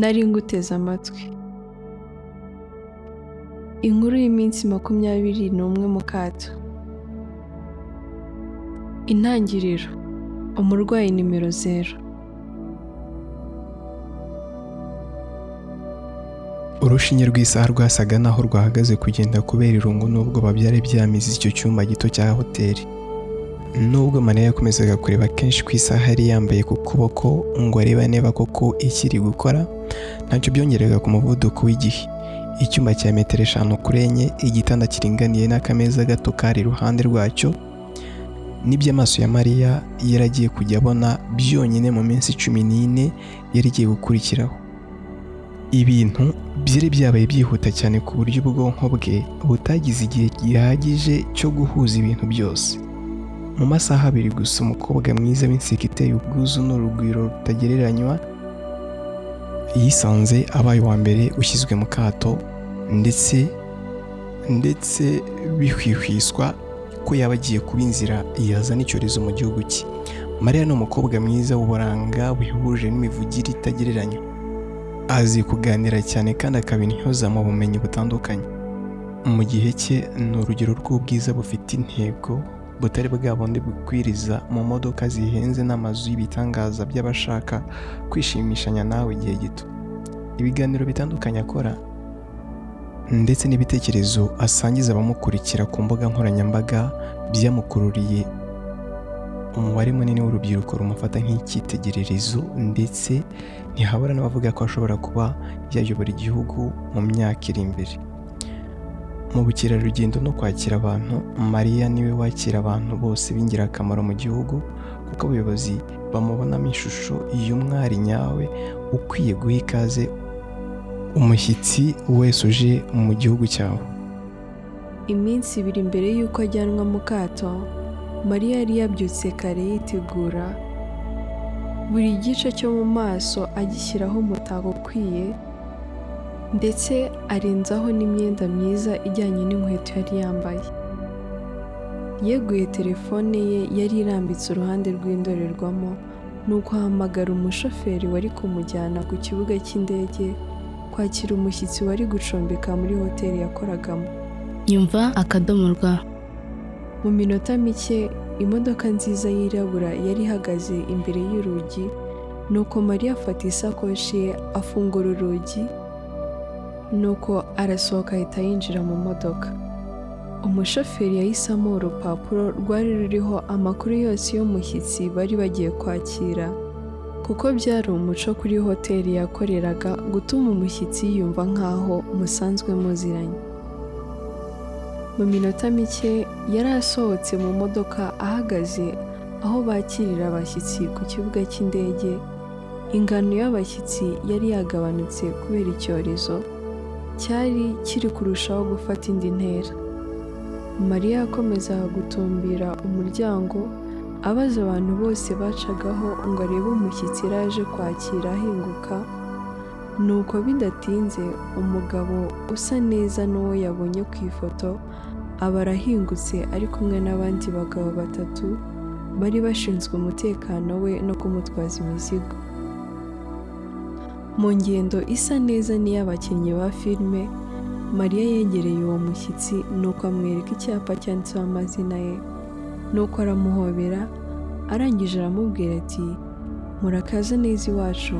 nari nguteze amatwi. Inkuru y'iminsi makumyabiri n'umwe mu kato. Intangiriro. Umurwayi nimero zeru urushinge rw'isaha rwasaga naho rwahagaze kugenda kubera irungu n'ubwoba byari byamize icyo cyumba gito cya hoteli. Nubwo mariya yakomezaga kureba kenshi ku isaha yari yambaye ku kuboko ngo arebe niba koko ikiri gukora ntacyo byongeraga ku muvuduko w'igihe. Icyumba cya metero eshanu kuri enye igitanda kiringaniye n'akameza gato kari iruhande rwacyo ni byo amaso ya mariya yari agiye kujya abona byonyine mu minsi cumi n'ine yari igiye gukurikiraho. Ibintu byari byabaye byihuta cyane ku buryo ubwonko bwe butagize igihe gihagije cyo guhuza ibintu byose. Mu masaha abiri gusa umukobwa mwiza w'inseko iteye ubwuzu n'urugwiro rutagereranywa yisanze abaye uwa mbere ushyizwe mu kato ndetse ndetse bihwihwiswa ko yaba agiye kuba inzira yazana icyorezo mu gihugu cye. Mariya ni umukobwa mwiza w'uburanga wihuje n'imivugire itagereranywa. Azi kuganira cyane kandi akaba intyoza mu bumenyi butandukanye. Mu gihe cye ni urugero rw'ubwiza bufite intego butari bwa bundi bukwiriza mu modoka zihenze n'amazu y'ibitangaza by'abashaka kwishimishanya nawe igihe gito. Ibiganiro bitandukanye akora ndetse n'ibitekerezo asangiza abamukurikira ku mbuga nkoranyambaga byamukururiye. Umubare munini w'urubyiruko rumufata nk'icyitegererezo ndetse ntihabura n'abavuga ko ashobora kuba yayobora igihugu mu myaka iri imbere. Mu bukerarugendo no kwakira abantu mariya ni we wakira abantu bose b'ingirakamaro mu gihugu kuko abayobozi bamubonamo ishusho y'umwari nyawe ukwiye guha ikaze umushyitsi wese uje mu gihugu cyawe. Iminsi ibiri mbere y'uko ajyanwa mu kato mariya yari yabyutse kare yitegura buri gice cyo mu maso agishyiraho umutako ukwiye ndetse arenzaho n'imyenda myiza ijyanye n'inkweto yari yambaye. Yeguye telefone ye yari irambitse uruhande rw'indorerwamo nuko ahamagara umushoferi wari kumujyana ku kibuga cy'indege kwakira umushyitsi wari gucumbika muri hoteli yakoragamo. Nyumva akadomo rwa mu minota mike imodoka nziza yirabura yari ihagaze imbere y'urugi nuko mariya afata isakoshi ye afungura urugi nuko arasohoka ahita yinjira mu modoka. Umushoferi yahisemo urupapuro rwari ruriho amakuru yose y'umushyitsi bari bagiye kwakira. Kuko byari umuco kuri hoteli yakoreraga gutuma umushyitsi yiyumva nk'aho musanzwe muziranye. Mu minota mike yari asohotse mu modoka ahagaze aho bakirira abashyitsi ku kibuga cy'indege. Ingano y'abashyitsi yari yagabanutse kubera icyorezo. Cyari kiri kurushaho gufata indi ntera. Mariya yakomezaga gutumbira umuryango abaza abantu bose bacagaho ngo arebe umushyitsi yari aje kwakira ahinguka. Nuko bidatinze umugabo usa neza n'uwo yabonye ku ifoto aba arahingutse ari kumwe n'abandi bagabo batatu bari bashinzwe umutekano we no kumutwaza imizigo. Mu ngendo isa neza n'iy'abakinnyi ba filime mariya yegereye uwo mushyitsi nuko amwereka icyapa cyanditseho amazina ye. Nuko aramuhobera arangije aramubwira ati murakaza neza iwacu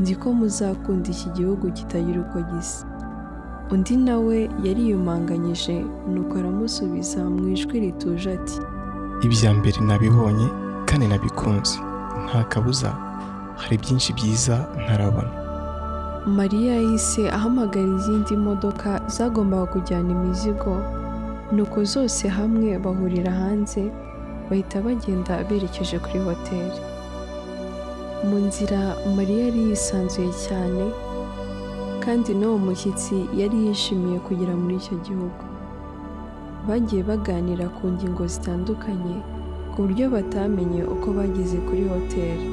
nzi ko muzakunda iki gihugu kitagira uko gisa. Undi nawe yariyumanganyije nuko aramusubiza mu ijwi rituje ati ibya mbere nabibonye kandi nabikunze. Nta kabuza. Hari byinshi byiza ntarabona. Mariya yahise ahamagara izindi modoka zagombaga kujyana imizigo. Nuko zose hamwe bahurira hanze bahita bagenda berekeje kuri hoteli. Mu nzira mariya yari yisanzuye cyane kandi n'uwo mushyitsi yari yishimiye kugera muri icyo gihugu. Bagiye baganira ku ngingo zitandukanye ku buryo batamenye uko bageze kuri hoteli.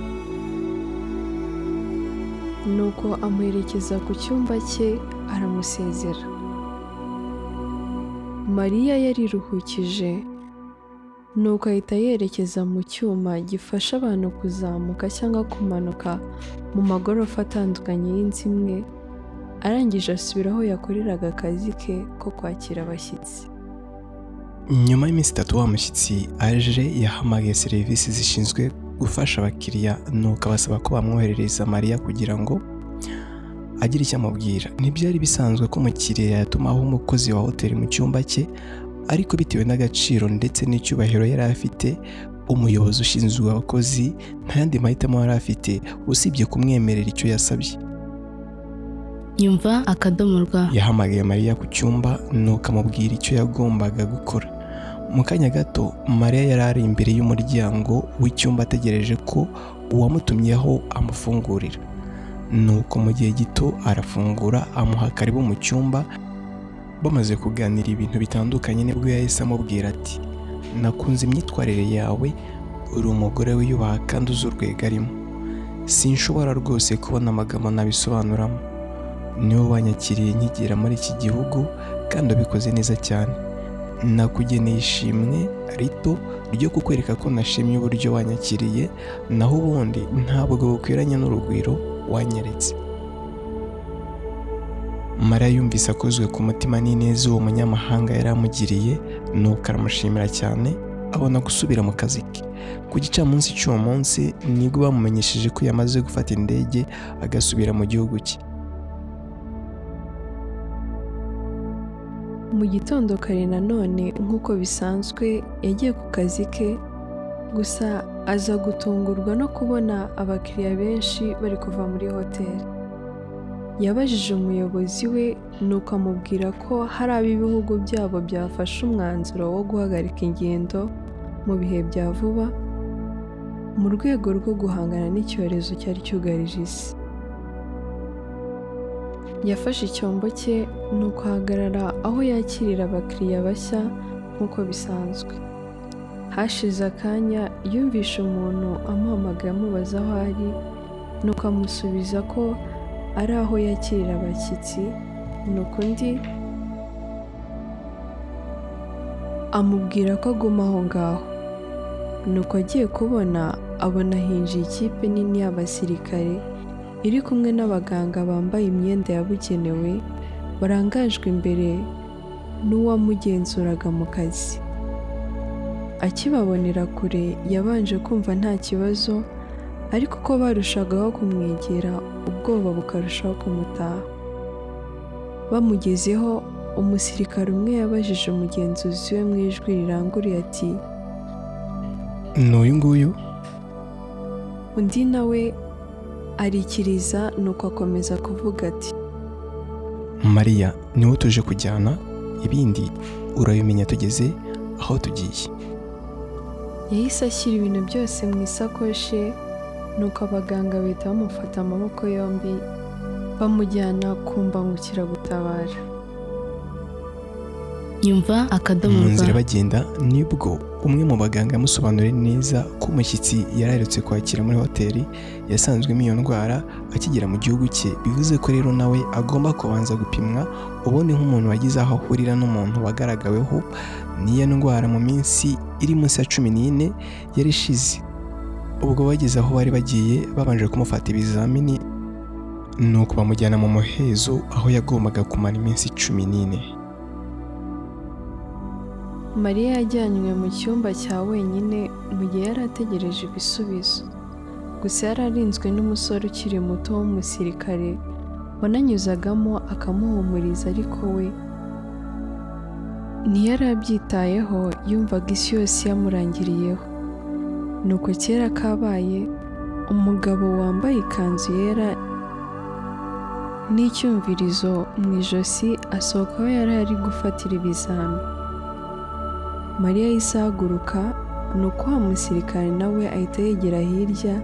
Nuko amuherekeza ku cyumba cye aramusezera. Mariya yariruhukije nuko ahita yerekeza mu cyuma gifasha abantu kuzamuka cyangwa kumanuka mu magorofa atandukanye y'inzu imwe arangije asubira aho yakoreraga akazi ke ko kwakira abashyitsi. Nyuma y'iminsi itatu wa mushyitsi aje yahamagaye serivisi zishinzwe gufasha abakiriya nuko abasaba ko bamwoherereza mariya kugira ngo agire icyo amubwira. Ntibyari bisanzwe ko umukiriya yatumaho umukozi wa hoteli mu cyumba cye ariko bitewe n'agaciro ndetse n'icyubahiro yari afite umuyobozi ushinzwe abakozi nta yandi mahitamo yari afite usibye kumwemerera icyo yasabye. Nyumva akadomo rwa yahamagaye mariya ku cyumba nuko amubwira icyo yagombaga gukora. Mu kanya gato mariya yari ari imbere y'umuryango w'icyumba ategereje ko uwamutumyeho amufungurira. Nuko mu gihe gito arafungura amuha karibu mu cyumba bamaze kuganira ibintu bitandukanye ni bwo yahise amubwira ati nakunze imyitwarire yawe uri umugore wiyubaha kandi uzi urwego arimo. Sinshobora rwose kubona amagambo nabisobanuramo. Niwe wanyakiriye nkigera muri iki gihugu kandi ubikoze neza cyane. Nakugeneye ishimwe rito ryo kukwereka ko nashimye uburyo wanyakiriye naho ubundi ntabwo bukwiranye n'urugwiro wanyeretse. Mariya yumvise akozwe ku mutima n'ineza uwo munyamahanga yari amugiriye nuko aramushimira cyane abona gusubira mu kazi ke. Ku gicamunsi cy'uwo munsi ni bwo bamumenyesheje ko yamaze gufata indege agasubira mu gihugu cye. Mu gitondo kare nanone nk'uko bisanzwe yagiye ku kazi ke gusa aza gutungurwa no kubona abakiriya benshi bari kuva muri hoteli yabajije umuyobozi we nuko amubwira ko hari ab'ibihugu byabo byafashe umwanzuro wo guhagarika ingendo mu bihe bya vuba mu rwego rwo guhangana n'icyorezo cyari cyugarije isi. Yafashe icyombo cye nuko ahagarara aho yakirira abakiriya bashya nk'uko bisanzwe. Hashize akanya yumvishe umuntu amuhamagaye amubaza aho ari nuko amusubiza ko ari aho yakirira abashyitsi nuko undi amubwira ko aguma aho ngaho. Nuko agiye kubona abona hinjiye ikipe nini y'abasirikare iri kumwe n'abaganga bambaye imyenda yabugenewe barangajwe imbere n'uwamugenzuraga mu kazi. Akibabonera kure yabanje kumva nta kibazo ariko uko barushagaho kumwegera ubwoba bukarushaho kumutaha. Bamugezeho umusirikare umwe yabajije umugenzuzi we mu ijwi riranguruye ati ni uyu nguyu? Undi nawe arikiriza nuko akomeza kuvuga ati mariya ni we tuje kujyana ibindi urabimenya tugeze aho tugiye. Yahise ashyira ibintu byose mu isakoshi nuko abaganga bahita bamufata amaboko yombi bamujyana ku mbangukiragutabara. Nyumva akadomo mu nzira bagenda ni bwo umwe mu baganga yamusobanuriye neza ko umushyitsi yari aherutse kwakira muri hoteli yasanzwemo iyo ndwara akigera mu gihugu cye. Bivuze ko rero nawe agomba kubanza gupimwa ubundi nk'umuntu wagize aho ahurira n'umuntu wagaragaweho n'iyo ndwara mu minsi iri munsi ya cumi n'ine yari ishize. Ubwo bageze aho bari bagiye babanje kumufata ibizamini nuko bamujyana mu muhezo aho yagombaga kumara iminsi cumi n'ine. Mariya yajyanywe mu cyumba cya wenyine mu gihe yari ategereje ibisubizo. Gusa yari arinzwe n'umusore ukiri muto w'umusirikare wananyuzagamo akamuhumuriza ariko we ntiyari abyitayeho yumvaga isi yose yamurangiriyeho. Nuko kera kabaye umugabo wambaye ikanzu yera n'icyumvirizo mu ijosi asohoka aho yari ari gufatira ibizami. Mariya yahise ahaguruka nuko wa musirikare nawe ahita yegera hirya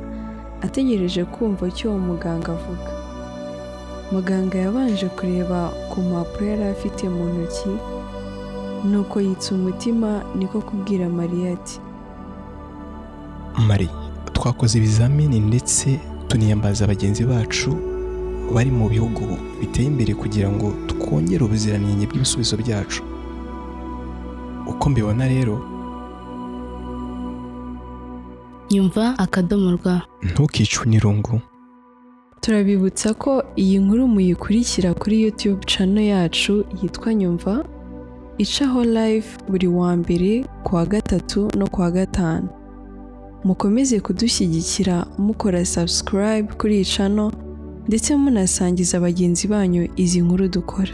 ategereje kumva icyo uwo muganga avuga. Muganga yabanje kureba ku mpapuro yari afite mu ntoki nuko yitsa umutima niko kubwira mariya ati mari twakoze ibizamini ndetse tuniyambaza bagenzi bacu bari mu bihugu biteye imbere kugira ngo twongere ubuziranenge bw'ibisubizo byacu. Uko mbibona rero nyumva akadomo rwa ntukicwe n'irungu turabibutsa ko iyi nkuru muyikurikira kuri YouTube channel yacu yitwa Nyumva icaho live buri wa mbere ku wa gatatu no ku wa gatanu. Mukomeze kudushyigikira mukora subscribe kuri iyi channel ndetse munasangiza bagenzi banyu izi nkuru dukora.